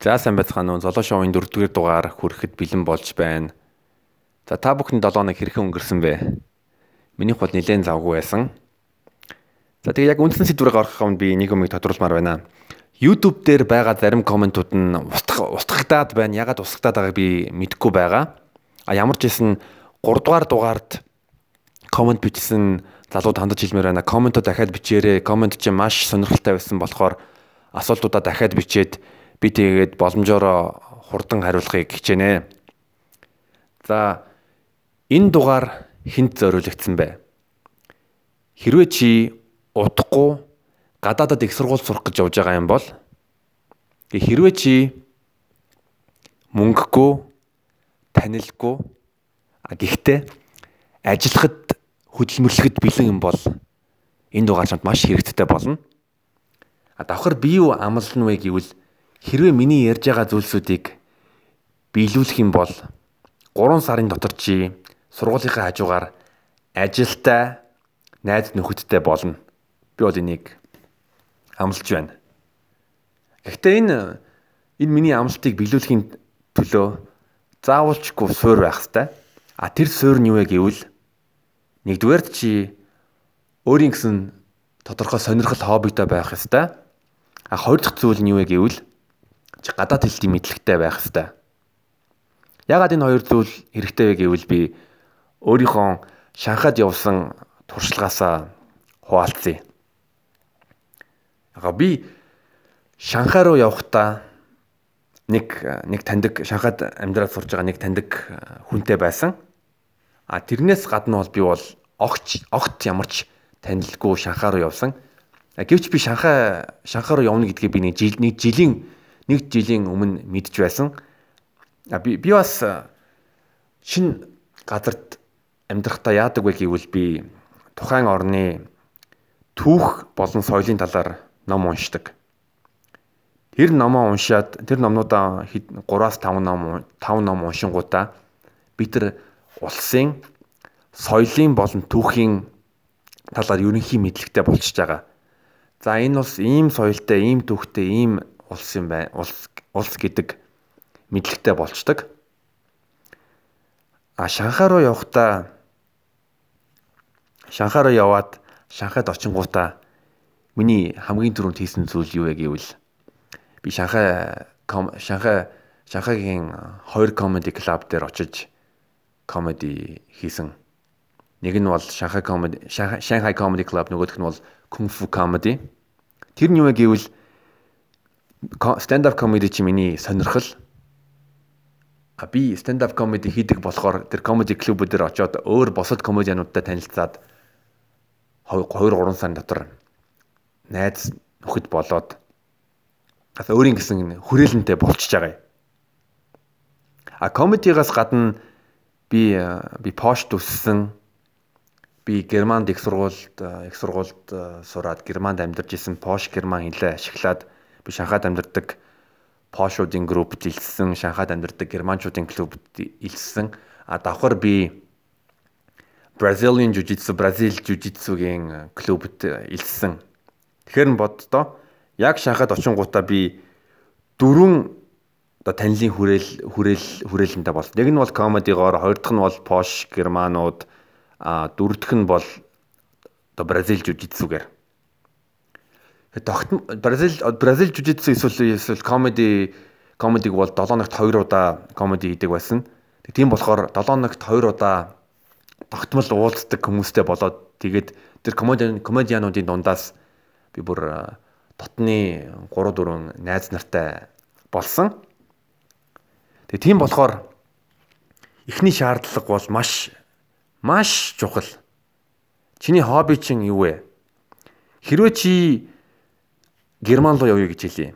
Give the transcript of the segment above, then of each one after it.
За сайн байцгаана уу. Золоо шоуын 4-р дугаар хүрэхэд бэлэн болж байна. За та бүхэн 7 хоног хэрхэн өнгөрсөн бэ? Минийх бол нэлээд завгүй байсан. За тэгээ яг үндсэн сэдвээр орох юм би нэг юмыг тодруулмаар байна. YouTube дээр байгаа зарим комментууд нь устгах устгагдаад байна. Ягаад устгагдаад байгааг би мэдэхгүй байгаа. А ямар ч хэсэн 3 дугаар дугаард коммент бичсэн залууд хандаж хэлмээр байна. Комментоо дахиад бичээрэй. Коммент чинь маш сонирхолтой байсан болохоор асуултуудаа дахиад бичээд би тэгээд боломжоор хурдан хариулахыг хичээнэ. За энэ дугаар хинт зориулагдсан бэ? Хэрвээ чи удахгүй гадаадад их сургууль сурах гэж явж байгаа юм бол хэрвээ чи мөнгөгүй танилгүй гэхдээ ажиллахад хөдөлмөрлөхөд бэлэн юм бол энэ дугаар чамд маш хэрэгтэй болно. А давхар би юу амлана вэ гэвэл Хэрвээ миний ярьж байгаа зүйлсүүдийг биелүүлэх юм бол 3 сарын дотор чи сургуулийнхаа хажуугаар ажилтай найз нөхөдтэй болно. Би бол энийг амлаж байна. Гэхдээ энэ энэ миний амлалтыг биелүүлэхийн төлөө заавалчгүй суур байх хэвээр. А тэр суур нь юу вэ гэвэл нэгдүгээр чи өөрийн гэсэн тодорхой сонирхол хоббитой байх хэвээр. А хоёр дахь зүйл нь юу вэ гэвэл гадаад хэлтийн мэдлэгтэй байх хэвээр. Ягаад энэ хоёр зүйл хэрэгтэй вэ гэвэл би өөрийнхөө Шанхайд явсан туршлагаасаа хуваалцъя. Яг би Шанхай руу явахдаа нэг нэг таньдаг Шанхайд амьдраад сурж байгаа нэг таньдаг хүнтэй байсан. А тэрнээс гадна бол би бол огт огт ямарч танилгүй Шанхай руу явсан. Гэвч би Шанхай Шанхай руу явна гэдгийг би нэг жил нэг жилийн нэг жилийн өмнө мэдж байсан. Би би бас шин газарт амьдрахтаа яадаг вэ гэвэл би тухайн орны түүх болон соёлын талаар ном уншдаг. Тэр номоо уншаад тэр номнуудаа 3-аас 5 ном 5 ном уншингуудаа бид нар улсын соёлын болон түүхийн талаар ерөнхий мэдлэгтэй болчихж байгаа. За энэ улс ийм соёлтой, ийм түүхтэй, ийм улс юм бай улс улс гэдэг мэдлэгтэй болцдог. А Шанхай руу явахдаа Шанхай руу яваад Шанхайд очингуудаа миний хамгийн түрүүнд хийсэн зүйл юу вэ гэвэл би Шанхай Шанхай Шанхайгийн хоёр комеди клуб дээр очиж комеди хийсэн. Нэг нь бол Шанхай комеди Шанхай комеди клуб нөгөөх нь бол кунг-фу комеди. Тэр нь юу вэ гэвэл stand up comedy чи миний сонирхол. А би stand up comedy хийдэг болохоор тэр comedy клубүүдээр очиод өөр босод комедиануудтай танилцаад 2 3 сарын дотор найз нөхөд болоод бас өөрийн гэсэн хүрээлэнтэй болчихж байгаа юм. А комедигаас гадна би би пошт өссөн. Би Германд их сургуульд их сургуульд сураад Германд амьдарч исэн пош герман хэлээ ашиглаад би Шанхайд амьдардаг пошуудын группт илссэн, Шанхайд амьдардаг германчуудын клубт илссэн. А давхар би Brazilian Jiu-Jitsu, Бразил Jiu-Jitsu-гийн клубт илссэн. Тэгэхээр н боддоо яг Шанхайд очингуудаа би дөрвөн оо танилын хүрээл хүрээл хүрээлэнтэй бол. Нэг нь бол комедигоор, хоёр дахь нь бол пош германууд, а дөрөв дэх нь бол оо Бразил Jiu-Jitsu-гээр тогтмол Бразил Бразил жижигдсэн эсвэл эсвэл комеди комедиг бол 7 ногт 2 удаа комеди хийдэг байсан. Тийм болохоор 7 ногт 2 удаа тогтмол уулздаг хүмүүстэй болоод тэгээд тэр комеди комедиануудын дундаас би бүр дотны 3 4 найз нартай болсон. Тэгээ тийм болохоор эхний шаардлага бол маш маш чухал. Чиний хобби чинь юу вэ? Хэрвээ чи Герман руу явъя гэж хэлье.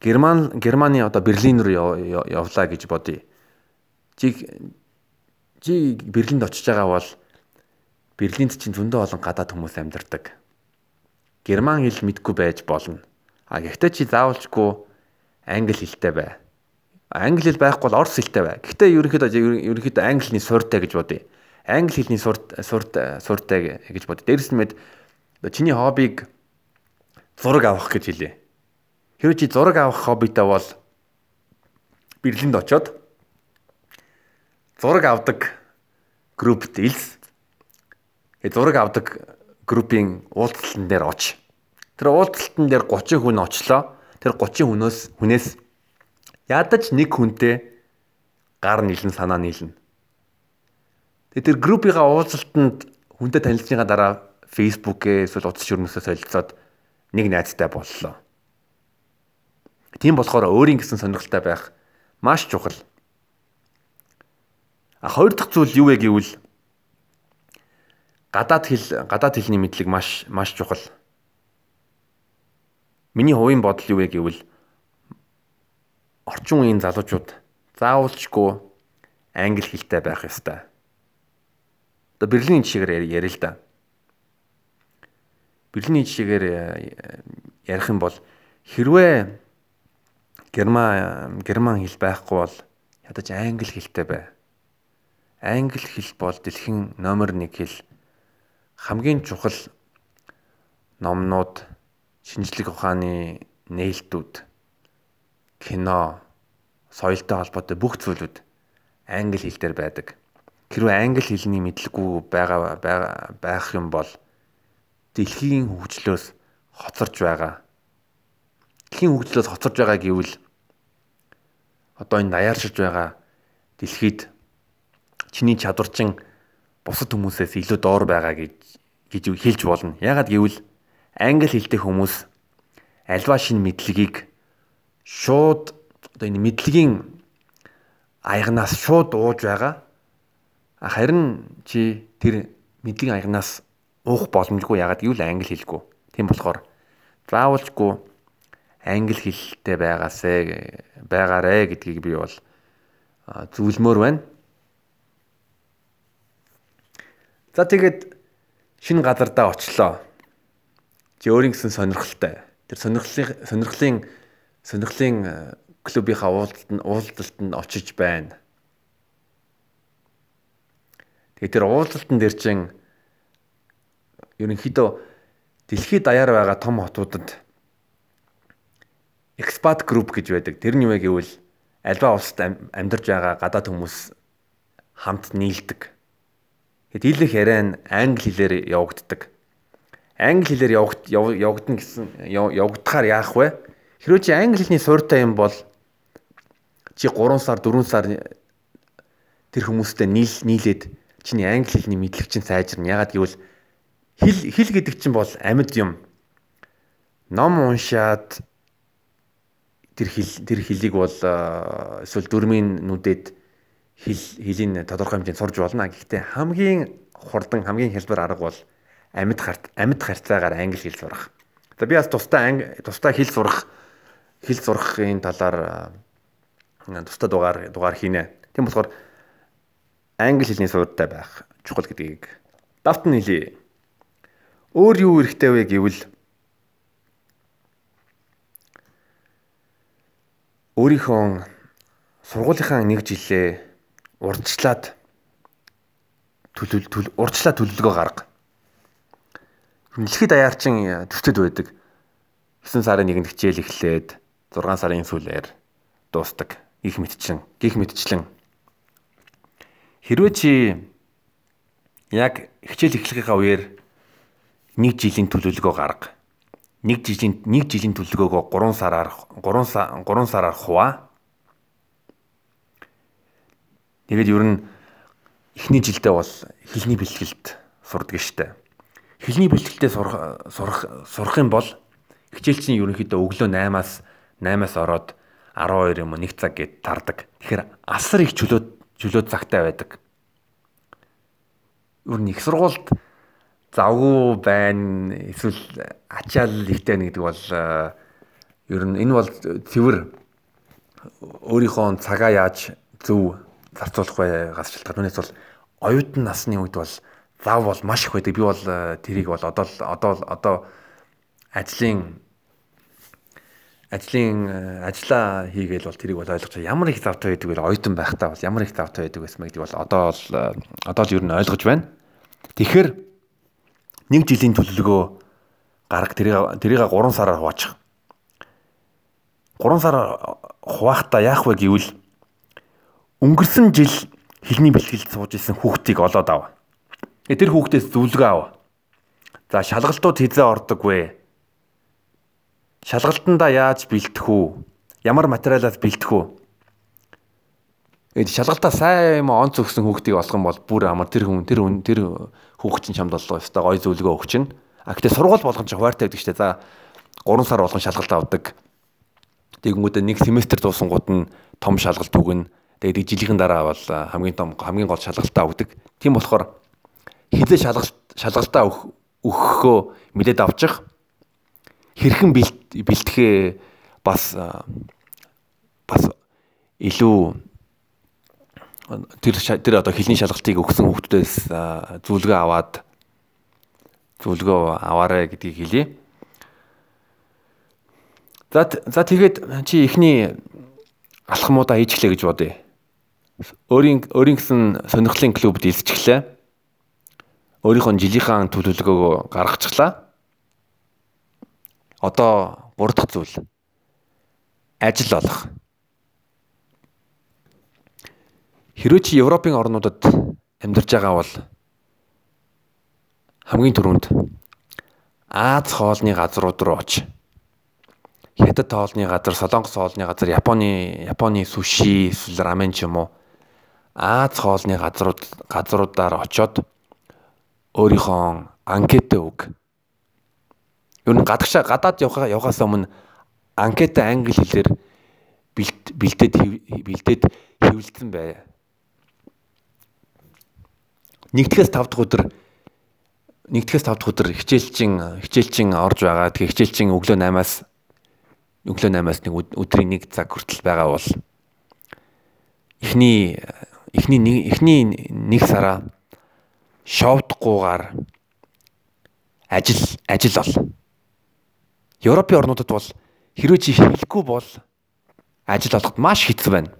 Герман Германы одоо Берлин руу явлаа гэж бодъё. Чи чи Берлинд очиж байгаа бол Берлинд чинь зөндөө олон гадаад хүмүүс амьдардаг. Герман хэл мэдгүй байж болно. А гэхдээ чи заавалчгүй англи хэлтэй бай. Англи хэл байхгүй бол орс хэлтэй бай. Гэхдээ ерөнхийдөө ерөнхийдөө англи хэлний суртай гэж бодъё. Англи хэлний сурт сурт суртай гэж бодъё. Дээрс нь мэд чиний хоббиг зураг авах гэж хэлээ. Хэрвээ чи зураг авах хоббитай бол Берлинд очоод зураг авдаг группт илс. Э зураг авдаг группийн уулзалтан дээр оч. Тэр уулзалтан дээр 30 хүн очлоо. Тэр 30 хүнөөс хүнээс ядаж нэг хүнтэй гар нийлэн санаа нийлнэ. Тэгээ тэр группийнхаа уулзалтанд хүнтэй танилцсныхаа дараа фейсбүүкээ эсвэл утас шүрмэсээ солилцоод нэг найзтай боллоо. Тийм болохоор өөрийн гэсэн сонирхолтой байх маш чухал. А хоёр дахь зүйл юу вэ гэвэл гадаад хэл гадаад хэлний мэдлэг маш маш чухал. Миний хувийн бодол юу вэ гэвэл орчин үеийн залуучууд заавалчгүй англи хэлтэй байх ёстой. Одоо Берлиний жишээгээр яриа л да. Берлиний жишээгээр э, ярих юм бол хэрвээ герман герман хэл байхгүй бол ядаж англи хэлтэй бай англи хэл бол дэлхийн номер 1 хэл. Хамгийн чухал номнууд, шинжлэх ухааны нээлтүүд, кино, соёлтой холбоотой бүх зүйлүүд англи хэл дээр байдаг. Хэрвээ англи хэлний мэдлэггүй байгаа байх юм бол дэлхийн хөгжлөөс хоцорж байгаа. Дэлхийн хөгжлөөс хоцорж байгаа гэвэл одоо энэ даяаршиж байгаа дэлхийд чиний чадвар чин бусад хүмүүсээс илүү доор байгаа гэж гэж хэлж болно. Ягаад гэвэл англи хэлтэй хүмүүс альва шин мэдлэгийг шууд одоо энэ мэдлэгийн аягнаас шууд ууж байгаа. Харин чи тэр мэдлэгийн аягнаас уух боломжгүй ягаад гэвэл англи хэлгүй. Тийм болохоор заавалжгүй англи хэлтэй байгаасэ байгаарэ гэдгийг би бол зөвлөмөр байна. За тэгээд шинэ газардаа очлоо. Чи өөрийн гэсэн сонирхолтой. Тэр сонирхлын сонирхлын сонирхлын клубийнхаа уулзалт уулзалтанд очиж байна. Тэгээд тэр уулзалтан дээр чин ерөнхийдөө дэлхийд даяар байгаа том хотуудад экспат групп гэж байдаг. Тэр нь юу вэ гэвэл альва улсад амьдарч байгаа гадаад хүмүүс хамт нийлдэг. Дийлэнх яриа нь англи хэлээр явагддаг. Англи хэлээр явагд явагдана гэсэн явагдахаар яах вэ? Хэрвээ чи англи хэлний суурьтай юм бол чи 3 сар 4 сар тэр хүмүүстэй нийл нийлээд чиний англи хэлний мэдлэг чинь сайжирна. Ягаад гэвэл хэл хэл гэдэг чинь бол амьд юм. Ном уншаад тэр хэл тэр хэлийг бол эсвэл дөрмийн нүдэд хэл хэлийн тодорхой хэмжээнд сурж болно. Гэхдээ хамгийн хурдан хамгийн хэлбэр арга бол амьд харт амьд харьцаагаар англи хэл сурах. За би бас тусдаа тусдаа хэл сурах хэл сурахын талаар тусдаа дугаар дугаар хийнэ. Тийм болохоор англи хэлний суурьтай байх чухал гэдгийг давт нь хэлье. Өөр юу хэрэгтэй вэ гэвэл өөрийнхөө сургуулийнхаа нэг жилээ урдчлаад төлөв урдчлаад төлөвлөгөө гарга. Дэлхийд аяарчин төстэд байдаг. 9 сарын 1-нд хичээл эхлээд 6 сарын сүүлээр дуустдаг. Их мэдчлэн, гих мэдчлэн. Хэрвээ чи яг хичээл эхлэхийнхаа үеэр 1 жилийн төлөвлөгөө гарга. 1 жилийн 1 жилийн төлөвлөгөөгөө 3 сараар 3 3 сараар хуваа Тэгээд ер нь эхний жилдээ бол хэлний бэлтгэлд сурдаг штэ. Хэлний бэлтгэлдээ сурах сурах сурах юм бол хичээл чинь ерөнхийдөө өглөө 8-аас 8-аас ороод 12 юм уу 1 цаг гээд тардаг. Тэгэхээр асар их чөлөөт чөлөөт цагтай байдаг. Ер нь их сургуульд завгүй байна эсвэл ачаал ихтэй гэдэг бол ер нь энэ бол цэвэр өөрийнхөө цагаа яаж зөв зарцуулах байгаас шалтгаан. Түүнээс бол оюутан насны үед бол зав бол маш их байдаг. Би бол э, тэрийг бол одоо одоо одоо ажлын ажлын э, ажиллаа хийгээл бол тэрийг бол ойлгож ямар их завтай байдаг вэ оюутан байхдаа бол ямар их завтай байдаг байсан гэдэг бол одоо л э, одоо л ер нь ойлгож байна. Тэгэхээр нэг жилийн төлөвлөгөө гарга тэрийг тэрийг 3 сараар хуваачих. 3 сар хуваахта яах вэ гэвэл өнгөрсөн жил хилний бэлтгэлд сууж исэн хүүхдийг олоод ав. Э, тэр хүүхдээс зүлгээ ав. За шалгалтууд хизээ ордог вэ? Шалгалтандаа яаж бэлтэх үү? Ямар материалаас бэлтэх үү? Шалгалтаа сайн юм онц өгсөн хүүхдийг олох юм бол бүр амар тэр хүн тэр хүн тэр хүүхд чинь чамд боллоо өстой гой зөвлөгөө өгч чинь. А гэтээ сургууль болгон ч хуваартай байдаг дээ. За 3 сар болгон шалгалт авдаг. Тэгэнгүүтээ нэг семестр дуусангууд нь том шалгалт өгнө. Тэгээд жилийн дараа бол хамгийн том хамгийн гол шалгалтаа өгдөг. Тийм болохоор хизээ шалгалт шалгалтаа өгөхөө мэдээд авчих хэрхэн бэлтгэхээ бас бас илүү тэр тэр одоо хилний шалгалтыг өгсөн хүмүүстээс зөвлөгөө аваад зөвлөгөө аваарэ гэдгийг хэлье. За за тэгээд чи эхний алхмуудаа хийчихлээ гэж бодъё. Өөрийн өөрийн гэсэн сонирхлын клубд илсчихлээ өөрийнхөө жилийнхаа төлөвлөгөөгөө гаргачихлаа. Одоо гурав дахь зүйл ажил олох. Хэрвээ чи Европын орнуудад амьдарч байгаа бол хамгийн түрүүнд Аз хоолны газрууд руу оч. Хятад хоолны газар, Солонгос хоолны газар, Японы Японы суши, рамен ч юм уу. Аз хоолны газрууд газруудаар очоод өөрийнхөө анкетэ үг. Ер нь гадагшаа гадаад явхаа явхаас өмнө анкетэ англи хэлээр бэлдээд бэлдээд хэвлэлсэн бай. Нэгдгээс 5 дахь өдөр нэгдгээс 5 дахь өдөр хичээлчин хичээлчин орж байгаа. Тэгээ хичээлчин өглөө 8-аас өглөө 8-аас нэг өдрийн нэг цаг хүртэл байгаа бол эхний эхний эхний нэг сараа шовдгуугаар ажил ажил бол. Европын орнуудад бол хэрвээ чи хэлэхгүй бол ажил олоход маш хэцүү байна.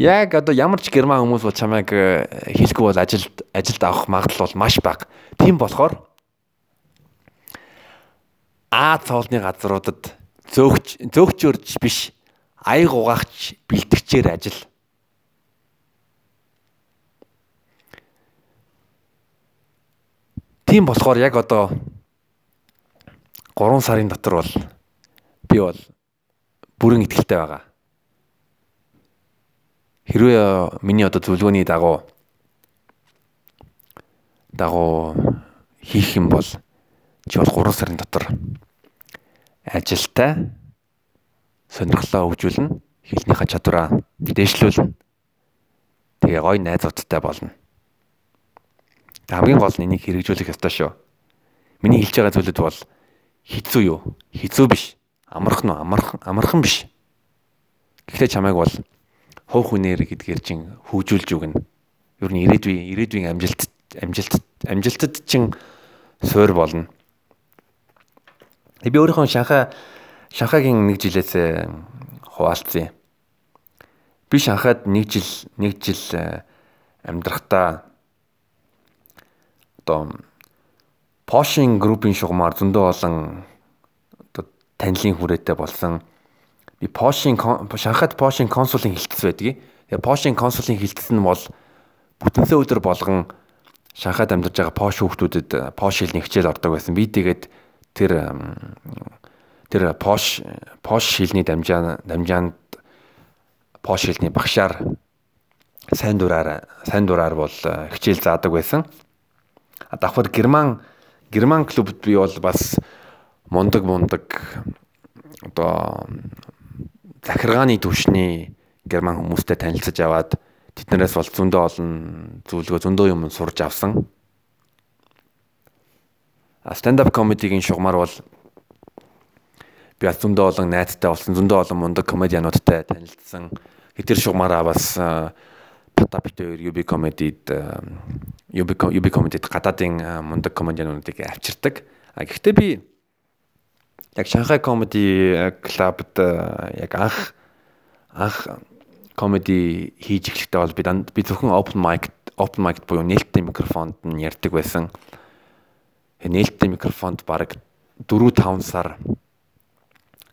Яг одоо ямар ч герман хүмүүс бол чамайг э, хэлэхгүй бол ажилд ажилд авах магадлал бол маш бага. Тийм болохоор А цоолны газруудад зөөгч зөөгчөрж биш аяг угаагч бэлтгэгчээр ажил Тийм болохоор яг одоо 3 сарын дотор бол би бол бүрэн ихтэлтэй байгаа. Хэрвээ миний одоо зөвлөгөөний дагуу дагуу хийх юм бол чи бол 3 сарын дотор ажилтаа сонирхлоо хөгжүүлнэ, хэлнийхээ чадвараа дээшлүүлнэ. Тэгээ гой найзуудтай болно. Хамгийн гол нь энийг хэрэгжүүлэх ёстой шүү. Миний хэлж байгаа зүйлүүд бол хэцүү юу? Хэцүү биш. Амархан уу? Амархан амархан биш. Гэхдээ чамайг бол хов хүнээр гэдгээр чин хөгжүүлж өгнө. Ер нь ирээдүйн ирээдүйн амжилт амжилт амжилтад чин суур болно. Би өөрийнхөө Шанхай Шанхайгийн нэг жилээс хуваалцсан. Би Шанхайд нэг жил нэг жил амьдрахтаа одоо Porsche группийн шугамар зөндөө олон одоо танилын хүрээтэй болсон. Би Porsche Шанхайд Porsche консулын хилцс байдгийг. Тэгээ Porsche консулын хилцс нь бол бүтэнсэ өдөр болгон Шанхайд амьдарч байгаа Porsche хүмүүстэд Porsche хэлний хичээл ордог байсан. Би тэгээд тэр тэр Porsche Porsche хэлний дамжаа дамжаанд Porsche хэлний багшаар сайн дураар сайн дураар бол хичээл заадаг байсан давхар герман герман клубд би бол бас мундаг мундаг одоо захиргааны түвшний герман хүмүүстэй танилцаж аваад тэднээс бол зөндөө олон зүйлгөө зөндөө юм сурж авсан. Stand up comedy-гийн шугамар бол би зөндөө олон найзтай болсон, зөндөө олон мундаг комедиануудтай танилцсан. Тэр шугамараа бас Пата бит хоёр UB comedy-д UB UB comedy-д гадаадын мундаг комедиануудыг авчирдаг. А гэхдээ би яг Шанхай comedy club-д яг анх анх comedy хийж эхлэхдээ бол би би зөвхөн open mic open mic буюу нээлттэй микрофонд нь ярьдаг байсан. Нээлттэй микрофонд баг 4 5 сар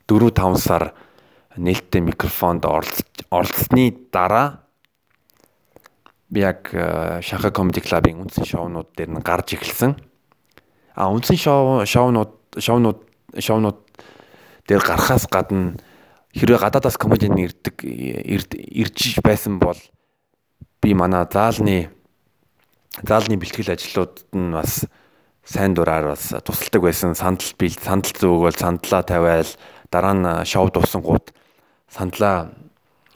4 5 сар нээлттэй микрофонд оролцсны дараа би яг Шанхай Comedy Club-ын үндсэн шоунууд дээр нь гарч эхэлсэн. А үндсэн шоу шоунууд шоунууд шоунууд дээр гарахаас гадна хэрвээ гадаадаас комедиан ирдэг ирж байсан бол би манай заалны заалны бэлтгэл ажлууд нь бас сайн дураар бас тусалдаг байсан. Сандал бил сандал зөөгөл сандлаа тавиал дараа нь шоу дуусангууд сандлаа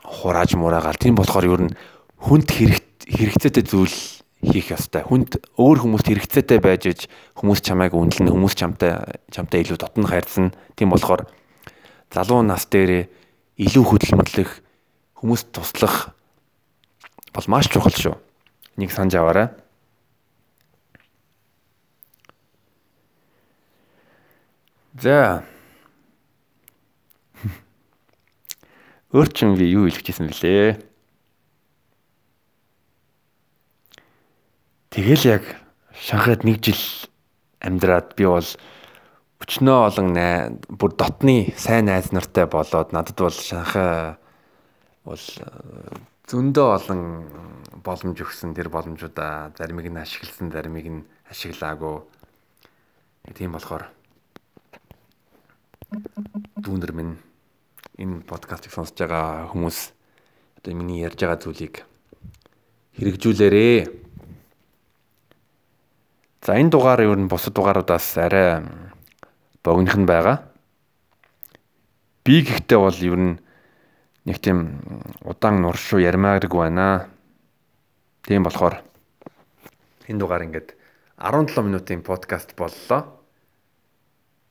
хурааж мураагаал. Тийм болохоор ер нь хүнд хэрэгцээтэй зүйл хийх ёстой. Хүнд өөр хүмүүст хэрэгцээтэй байж иж хүмүүс чамайг үнэлнэ, хүмүүс чамтай чамтай илүү дотн хайрцсан. Тийм болохоор залуу нас дээр илүү хөдөлмөрлөх, хүмүүст туслах бол маш чухал шүү. Нэг санаж аваарай. За. Өөрчн би юу хэлэх гэсэн Тэгэл яг Шанхайд нэг жил амьдраад би бол өчнөө олон бүр дотны сайн найз нартай болоод надад бол Шанхай бол зөндөө олон боломж өгсөн тэр боломжуудаа заримыг нь ашигласан заримыг нь ашиглаагүй. Тийм болохоор дүүнэр минь энэ подкастыг сонсож байгаа хүмүүс одоо миний ярьж байгаа зүйлийг хэрэгжүүлээрээ. За энэ дугаар ер нь бусад дугааруудаас арай богиных нь байгаа. Би гэхдээ бол ер нь нэг тийм удаан нуршуу ярмаарг байна. Тийм болохоор энэ дугаар ингээд 17 минутын подкаст боллоо.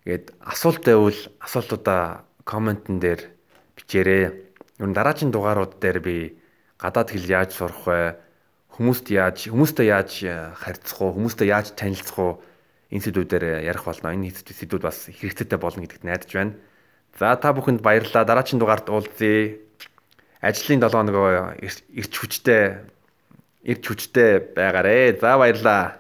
Тэгээд асуулт байвал асуултуудаа комментэн дээр бичээрэй. Ер нь дараагийн дугаарууд дээр би гадаад хэл яаж сурах вэ? Хүмүүст яаж хүмүүстэй яаж харьцах уу? Хүмүүстэй яаж танилцах уу? Энэ сэдвүүдээр ярих болно. Энэ сэдвүүд бас хэрэгцээтэй болно гэдэгт найдаж байна. За та бүхэнд баярлалаа. Дараагийн дугаард уулзъя. Ажлын 7 хоногоо ирч хүчтэй ирч хүчтэй байгаарэ. За баярлалаа.